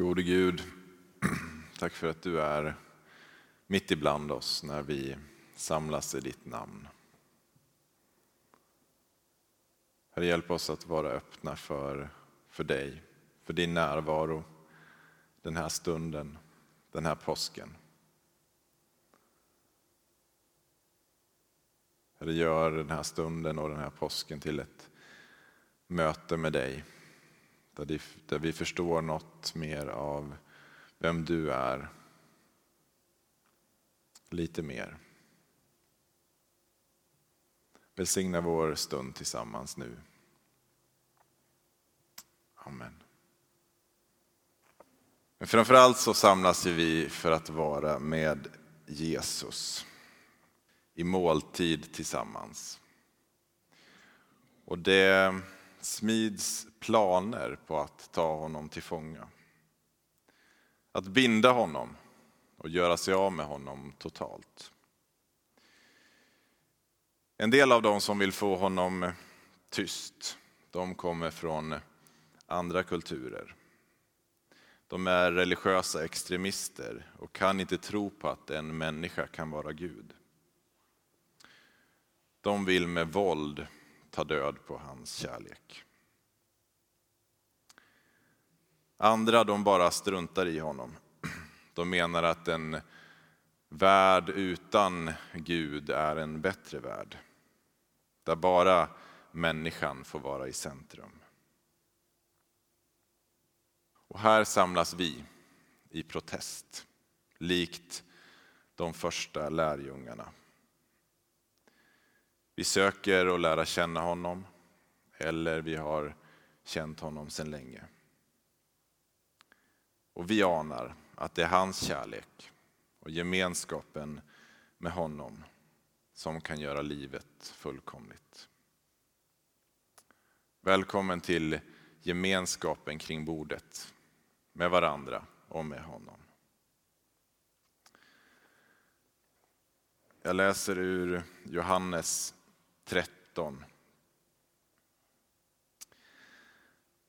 Gode Gud, tack för att du är mitt ibland oss när vi samlas i ditt namn. Herre, hjälp oss att vara öppna för, för dig, för din närvaro den här stunden, den här påsken. Herre, gör den här stunden och den här påsken till ett möte med dig där vi förstår något mer av vem du är. Lite mer. Välsigna vår stund tillsammans nu. Amen. Men framförallt så samlas vi för att vara med Jesus i måltid tillsammans. Och det smids planer på att ta honom till fånga. Att binda honom och göra sig av med honom totalt. En del av dem som vill få honom tyst, de kommer från andra kulturer. De är religiösa extremister och kan inte tro på att en människa kan vara Gud. De vill med våld ta död på hans kärlek. Andra de bara struntar i honom. De menar att en värld utan Gud är en bättre värld. Där bara människan får vara i centrum. Och här samlas vi i protest, likt de första lärjungarna. Vi söker och lära känna honom, eller vi har känt honom sedan länge. Och vi anar att det är hans kärlek och gemenskapen med honom som kan göra livet fullkomligt. Välkommen till gemenskapen kring bordet med varandra och med honom. Jag läser ur Johannes 13.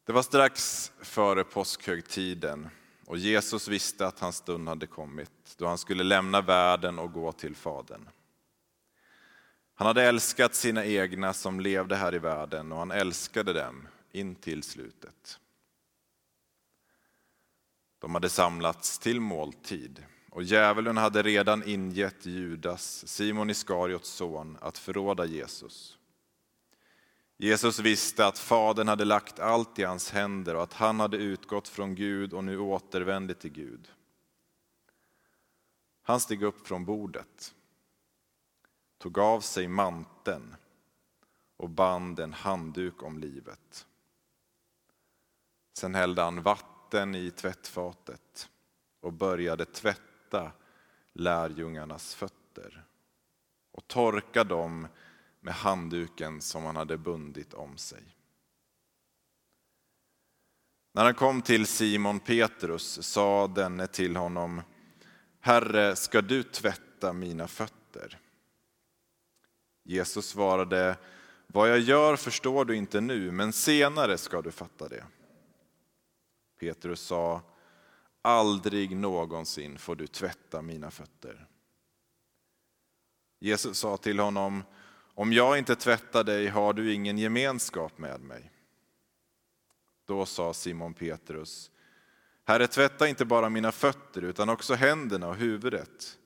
Det var strax före påskhögtiden och Jesus visste att hans stund hade kommit då han skulle lämna världen och gå till Fadern. Han hade älskat sina egna som levde här i världen och han älskade dem in till slutet. De hade samlats till måltid och djävulen hade redan ingett Judas, Simon Iskariots son, att förråda Jesus. Jesus visste att Fadern hade lagt allt i hans händer och att han hade utgått från Gud och nu återvände till Gud. Han steg upp från bordet, tog av sig manteln och band en handduk om livet. Sen hällde han vatten i tvättfatet och började tvätta lärjungarnas fötter och torka dem med handduken som han hade bundit om sig. När han kom till Simon Petrus sa denne till honom, Herre, ska du tvätta mina fötter? Jesus svarade, vad jag gör förstår du inte nu, men senare ska du fatta det. Petrus sa, aldrig någonsin får du tvätta mina fötter. Jesus sa till honom, om jag inte tvättar dig har du ingen gemenskap med mig. Då sa Simon Petrus, Herre tvätta inte bara mina fötter utan också händerna och huvudet.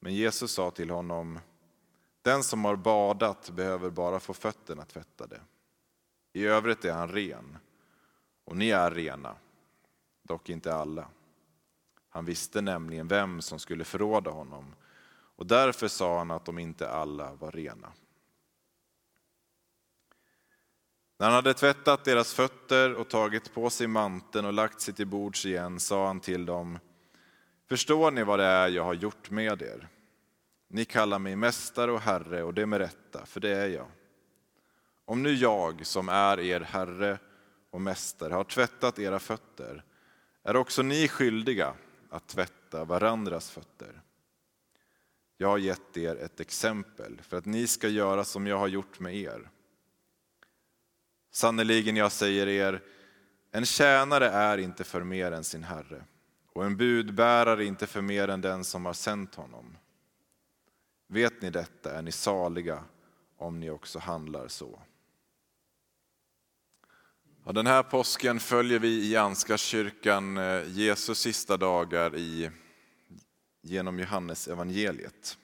Men Jesus sa till honom, den som har badat behöver bara få fötterna tvättade. I övrigt är han ren, och ni är rena, dock inte alla. Han visste nämligen vem som skulle förråda honom och därför sa han att de inte alla var rena. När han hade tvättat deras fötter och tagit på sig manteln och lagt sig till bords igen sa han till dem, förstår ni vad det är jag har gjort med er? Ni kallar mig mästare och herre och det med rätta, för det är jag. Om nu jag som är er herre och mästare har tvättat era fötter, är också ni skyldiga att tvätta varandras fötter. Jag har gett er ett exempel för att ni ska göra som jag har gjort med er. Sannerligen, jag säger er, En tjänare är inte för mer än sin herre och en budbärare inte för mer än den som har sänt honom. Vet ni detta är ni saliga om ni också handlar så. Ja, den här påsken följer vi i Ansgarskyrkan kyrkan eh, Jesus sista dagar i, genom Johannes evangeliet.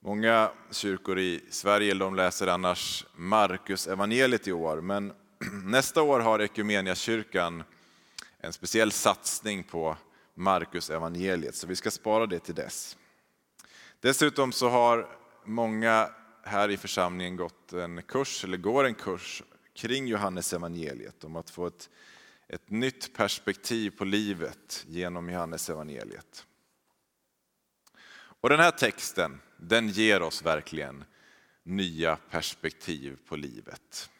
Många kyrkor i Sverige de läser annars Markus evangeliet i år, men nästa år har Ekumeniakyrkan en speciell satsning på Markus evangeliet, så vi ska spara det till dess. Dessutom så har många här i församlingen gått en kurs, eller går en kurs kring Johannes evangeliet om att få ett, ett nytt perspektiv på livet genom Johannes evangeliet. Och den här texten, den ger oss verkligen nya perspektiv på livet.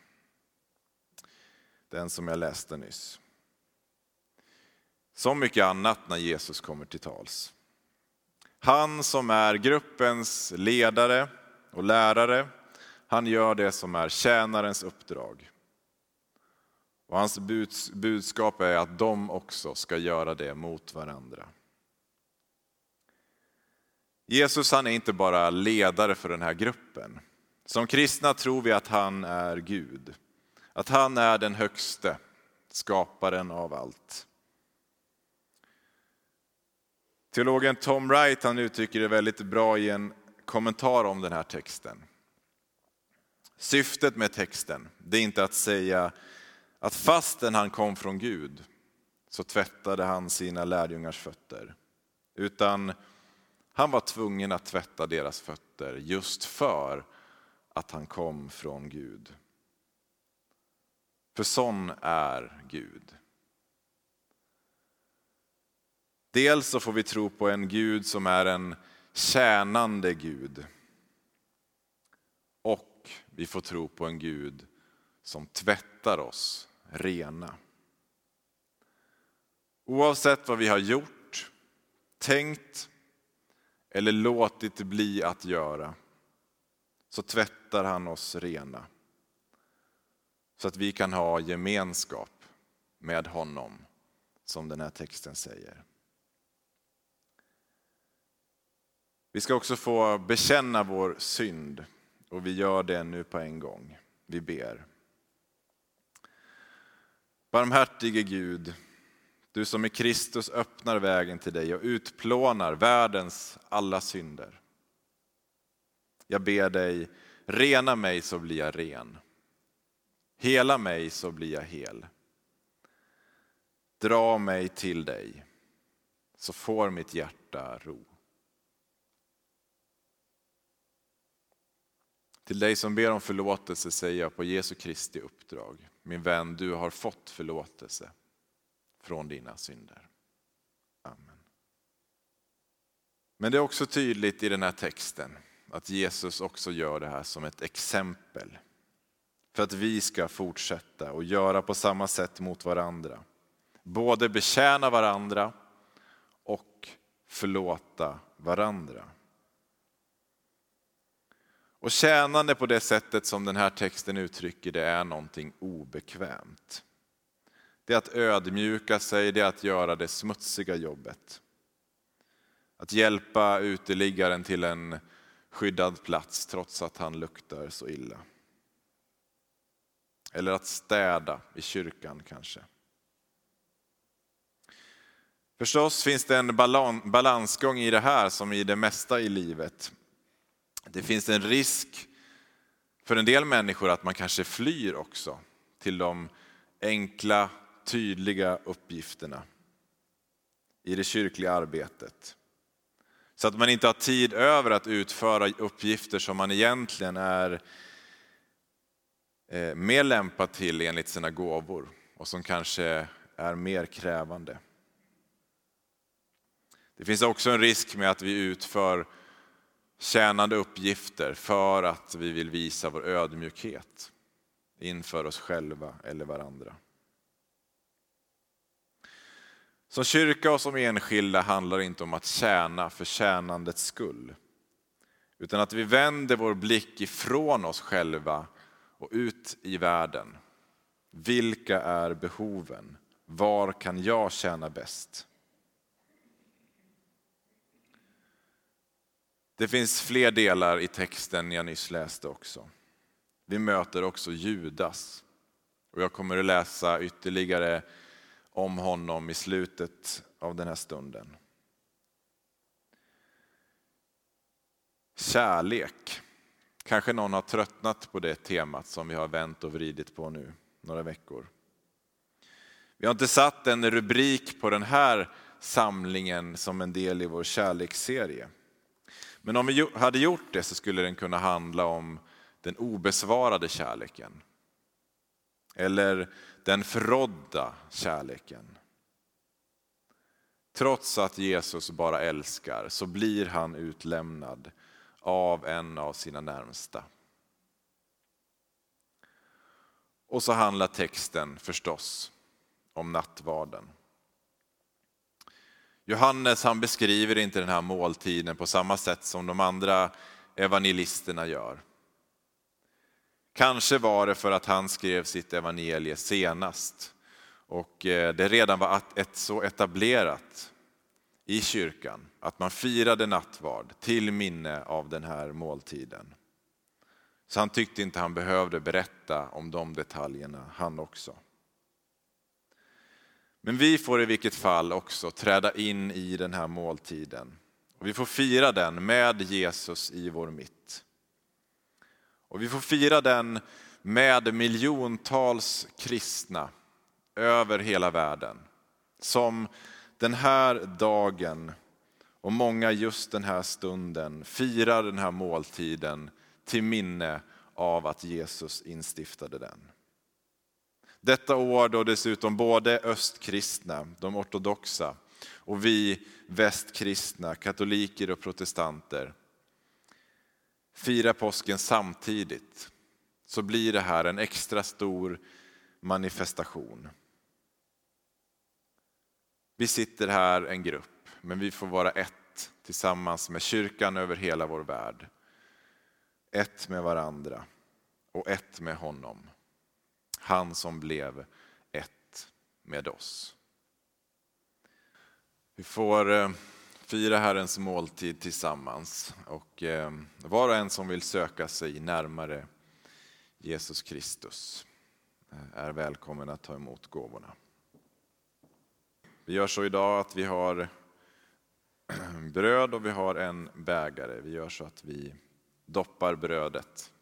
Den som jag läste nyss. Som mycket annat när Jesus kommer till tals. Han som är gruppens ledare och lärare, han gör det som är tjänarens uppdrag. Och hans budskap är att de också ska göra det mot varandra. Jesus han är inte bara ledare för den här gruppen. Som kristna tror vi att han är Gud. Att han är den högste, skaparen av allt. Teologen Tom Wright han uttrycker det väldigt bra i en kommentar om den här texten. Syftet med texten det är inte att säga att fastän han kom från Gud så tvättade han sina lärjungars fötter. Utan han var tvungen att tvätta deras fötter just för att han kom från Gud. För sån är Gud. Dels så får vi tro på en Gud som är en tjänande Gud. Vi får tro på en Gud som tvättar oss rena. Oavsett vad vi har gjort, tänkt eller låtit bli att göra så tvättar han oss rena. Så att vi kan ha gemenskap med honom, som den här texten säger. Vi ska också få bekänna vår synd och vi gör det nu på en gång. Vi ber. Barmhärtige Gud, du som i Kristus öppnar vägen till dig och utplånar världens alla synder. Jag ber dig, rena mig så blir jag ren. Hela mig så blir jag hel. Dra mig till dig så får mitt hjärta ro. Till dig som ber om förlåtelse säger jag på Jesu Kristi uppdrag. Min vän, du har fått förlåtelse från dina synder. Amen. Men det är också tydligt i den här texten att Jesus också gör det här som ett exempel. För att vi ska fortsätta och göra på samma sätt mot varandra. Både betjäna varandra och förlåta varandra. Och tjänande på det sättet som den här texten uttrycker det är någonting obekvämt. Det är att ödmjuka sig, det är att göra det smutsiga jobbet. Att hjälpa uteliggaren till en skyddad plats trots att han luktar så illa. Eller att städa i kyrkan kanske. Förstås finns det en balansgång i det här som i det mesta i livet. Det finns en risk för en del människor att man kanske flyr också till de enkla, tydliga uppgifterna i det kyrkliga arbetet. Så att man inte har tid över att utföra uppgifter som man egentligen är eh, mer lämpad till enligt sina gåvor och som kanske är mer krävande. Det finns också en risk med att vi utför tjänande uppgifter för att vi vill visa vår ödmjukhet inför oss själva eller varandra. Som kyrka och som enskilda handlar det inte om att tjäna för tjänandets skull. Utan att vi vänder vår blick ifrån oss själva och ut i världen. Vilka är behoven? Var kan jag tjäna bäst? Det finns fler delar i texten jag nyss läste också. Vi möter också Judas. Och jag kommer att läsa ytterligare om honom i slutet av den här stunden. Kärlek. Kanske någon har tröttnat på det temat som vi har vänt och vridit på nu några veckor. Vi har inte satt en rubrik på den här samlingen som en del i vår kärleksserie. Men om vi hade gjort det så skulle den kunna handla om den obesvarade kärleken. Eller den förrådda kärleken. Trots att Jesus bara älskar så blir han utlämnad av en av sina närmsta. Och så handlar texten förstås om nattvarden. Johannes han beskriver inte den här måltiden på samma sätt som de andra evangelisterna gör. Kanske var det för att han skrev sitt evangelie senast och eh, det redan var ett så etablerat i kyrkan att man firade nattvard till minne av den här måltiden. Så han tyckte inte han behövde berätta om de detaljerna han också. Men vi får i vilket fall också träda in i den här måltiden. Och vi får fira den med Jesus i vår mitt. Och vi får fira den med miljontals kristna över hela världen. Som den här dagen och många just den här stunden firar den här måltiden till minne av att Jesus instiftade den. Detta år då dessutom både östkristna, de ortodoxa, och vi västkristna, katoliker och protestanter firar påsken samtidigt så blir det här en extra stor manifestation. Vi sitter här en grupp, men vi får vara ett tillsammans med kyrkan över hela vår värld. Ett med varandra och ett med honom. Han som blev ett med oss. Vi får eh, fira Herrens måltid tillsammans och eh, var och en som vill söka sig närmare Jesus Kristus eh, är välkommen att ta emot gåvorna. Vi gör så idag att vi har bröd och vi har en bägare. Vi gör så att vi doppar brödet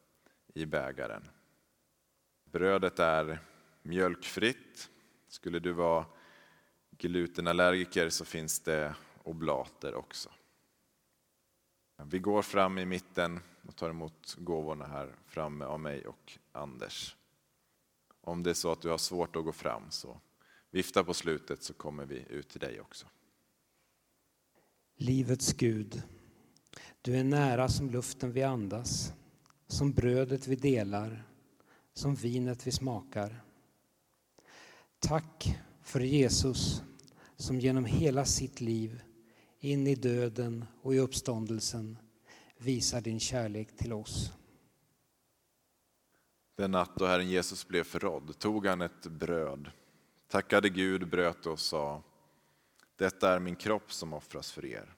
i bägaren. Brödet är mjölkfritt. Skulle du vara glutenallergiker så finns det oblater också. Vi går fram i mitten och tar emot gåvorna här framme av mig och Anders. Om det är så att du har svårt att gå fram så vifta på slutet så kommer vi ut till dig också. Livets Gud, du är nära som luften vi andas, som brödet vi delar, som vinet vi smakar. Tack för Jesus som genom hela sitt liv, in i döden och i uppståndelsen, visar din kärlek till oss. Den natt då Herren Jesus blev förrådd tog han ett bröd, tackade Gud, bröt och sa Detta är min kropp som offras för er.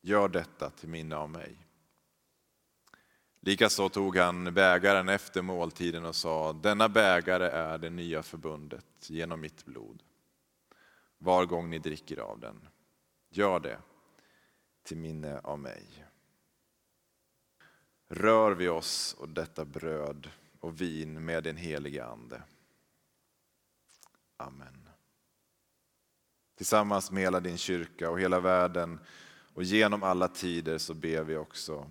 Gör detta till minne av mig. Likaså tog han bägaren efter måltiden och sa, denna bägare är det nya förbundet genom mitt blod. Var gång ni dricker av den, gör det till minne av mig. Rör vi oss och detta bröd och vin med den helige Ande. Amen. Tillsammans med hela din kyrka och hela världen och genom alla tider så ber vi också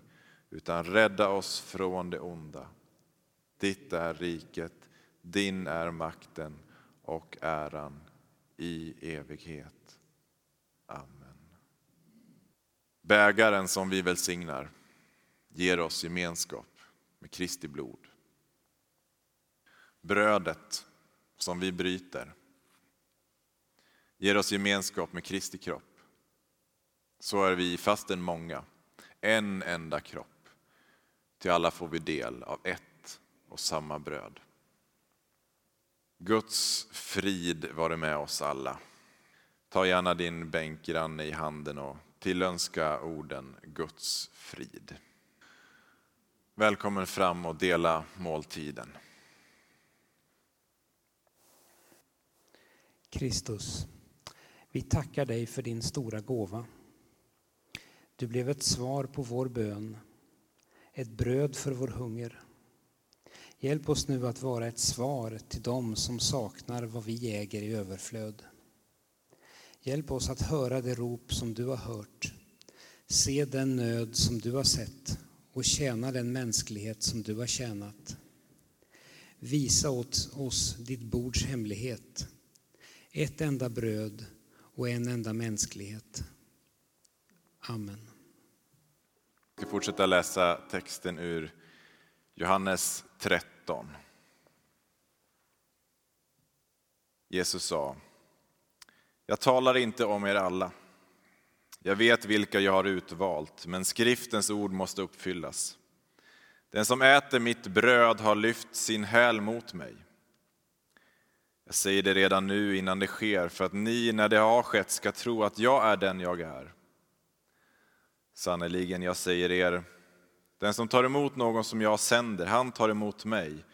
utan rädda oss från det onda. Ditt är riket, din är makten och äran i evighet. Amen. Bägaren som vi välsignar ger oss gemenskap med Kristi blod. Brödet som vi bryter ger oss gemenskap med Kristi kropp. Så är vi, fastän många, en enda kropp. Till alla får vi del av ett och samma bröd. Guds frid vare med oss alla. Ta gärna din bänkgranne i handen och tillönska orden Guds frid. Välkommen fram och dela måltiden. Kristus, vi tackar dig för din stora gåva. Du blev ett svar på vår bön, ett bröd för vår hunger. Hjälp oss nu att vara ett svar till dem som saknar vad vi äger i överflöd. Hjälp oss att höra det rop som du har hört, se den nöd som du har sett och tjäna den mänsklighet som du har tjänat. Visa åt oss ditt bords hemlighet, ett enda bröd och en enda mänsklighet. Amen. Vi ska fortsätta läsa texten ur Johannes 13. Jesus sa, jag talar inte om er alla. Jag vet vilka jag har utvalt, men skriftens ord måste uppfyllas. Den som äter mitt bröd har lyft sin häl mot mig. Jag säger det redan nu innan det sker, för att ni, när det har skett, ska tro att jag är den jag är. Sannerligen, jag säger er, den som tar emot någon som jag sänder, han tar emot mig.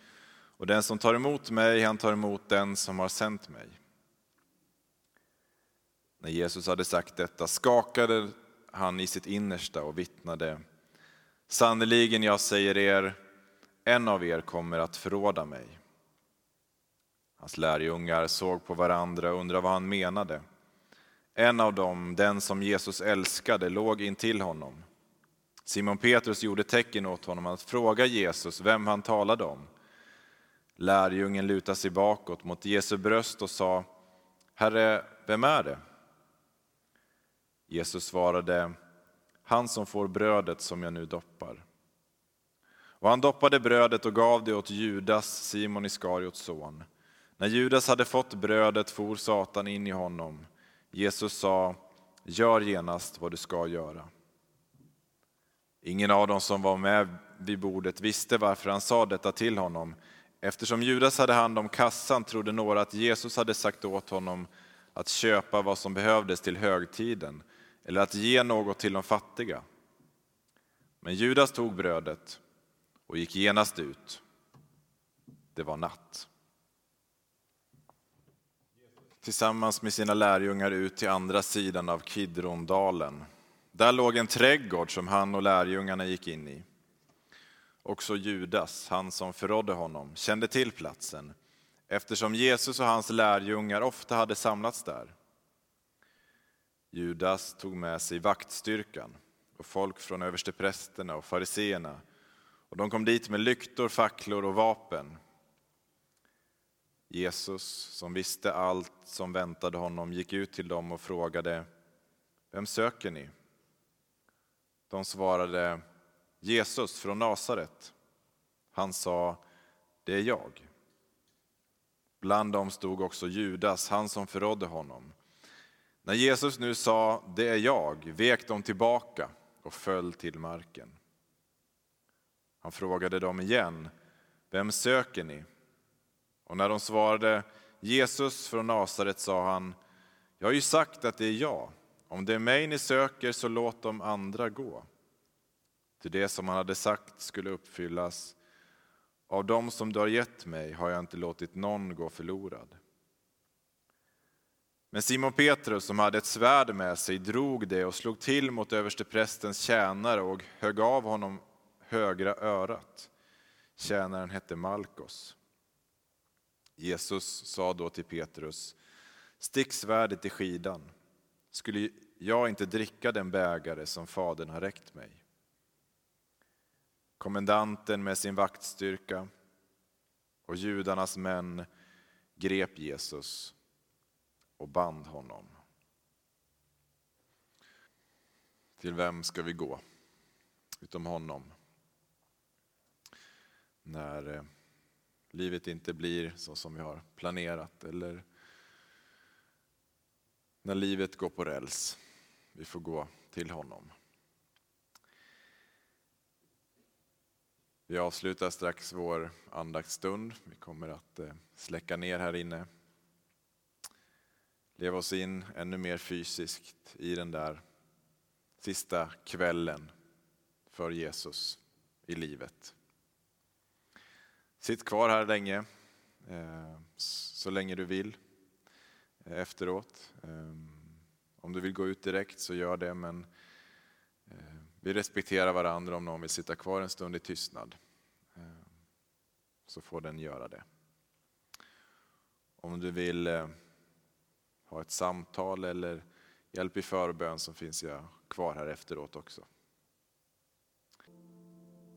Och den som tar emot mig, han tar emot den som har sänt mig. När Jesus hade sagt detta skakade han i sitt innersta och vittnade. Sannerligen, jag säger er, en av er kommer att förråda mig. Hans lärjungar såg på varandra och undrade vad han menade. En av dem, den som Jesus älskade, låg intill honom. Simon Petrus gjorde tecken åt honom att fråga Jesus vem han talade om. Lärjungen lutade sig bakåt mot Jesu bröst och sa, Herre, vem är det? Jesus svarade, han som får brödet som jag nu doppar. Och han doppade brödet och gav det åt Judas, Simon Iskariots son. När Judas hade fått brödet for Satan in i honom. Jesus sa, gör genast vad du ska göra. Ingen av dem som var med vid bordet visste varför han sa detta till honom. Eftersom Judas hade hand om kassan trodde några att Jesus hade sagt åt honom att köpa vad som behövdes till högtiden eller att ge något till de fattiga. Men Judas tog brödet och gick genast ut. Det var natt. Tillsammans med sina lärjungar ut till andra sidan av Kidrondalen. Där låg en trädgård som han och lärjungarna gick in i. Också Judas, han som förrådde honom, kände till platsen eftersom Jesus och hans lärjungar ofta hade samlats där. Judas tog med sig vaktstyrkan och folk från översteprästerna och fariseerna och de kom dit med lyktor, facklor och vapen. Jesus, som visste allt som väntade honom, gick ut till dem och frågade Vem söker ni? De svarade Jesus från Nasaret. Han sa Det är jag. Bland dem stod också Judas, han som förrådde honom. När Jesus nu sa det är jag vek de tillbaka och föll till marken. Han frågade dem igen, vem söker ni? Och när de svarade Jesus från Nasaret sa han, jag har ju sagt att det är jag. Om det är mig ni söker så låt de andra gå. Till det som han hade sagt skulle uppfyllas. Av dem som du har gett mig har jag inte låtit någon gå förlorad. Men Simon Petrus, som hade ett svärd med sig, drog det och slog till mot översteprästens tjänare och högg av honom högra örat. Tjänaren hette Malkos. Jesus sa då till Petrus, stick svärdet i skidan. Skulle jag inte dricka den bägare som Fadern har räckt mig? Kommendanten med sin vaktstyrka och judarnas män grep Jesus och band honom. Till vem ska vi gå? Utom honom. När eh, livet inte blir så som vi har planerat eller när livet går på räls. Vi får gå till honom. Vi avslutar strax vår andaktsstund. Vi kommer att eh, släcka ner här inne. Leva oss in ännu mer fysiskt i den där sista kvällen för Jesus i livet. Sitt kvar här länge, eh, så länge du vill eh, efteråt. Eh, om du vill gå ut direkt så gör det, men vi respekterar varandra om någon vill sitta kvar en stund i tystnad. Så får den göra det. Om du vill ha ett samtal eller hjälp i förbön så finns jag kvar här efteråt också.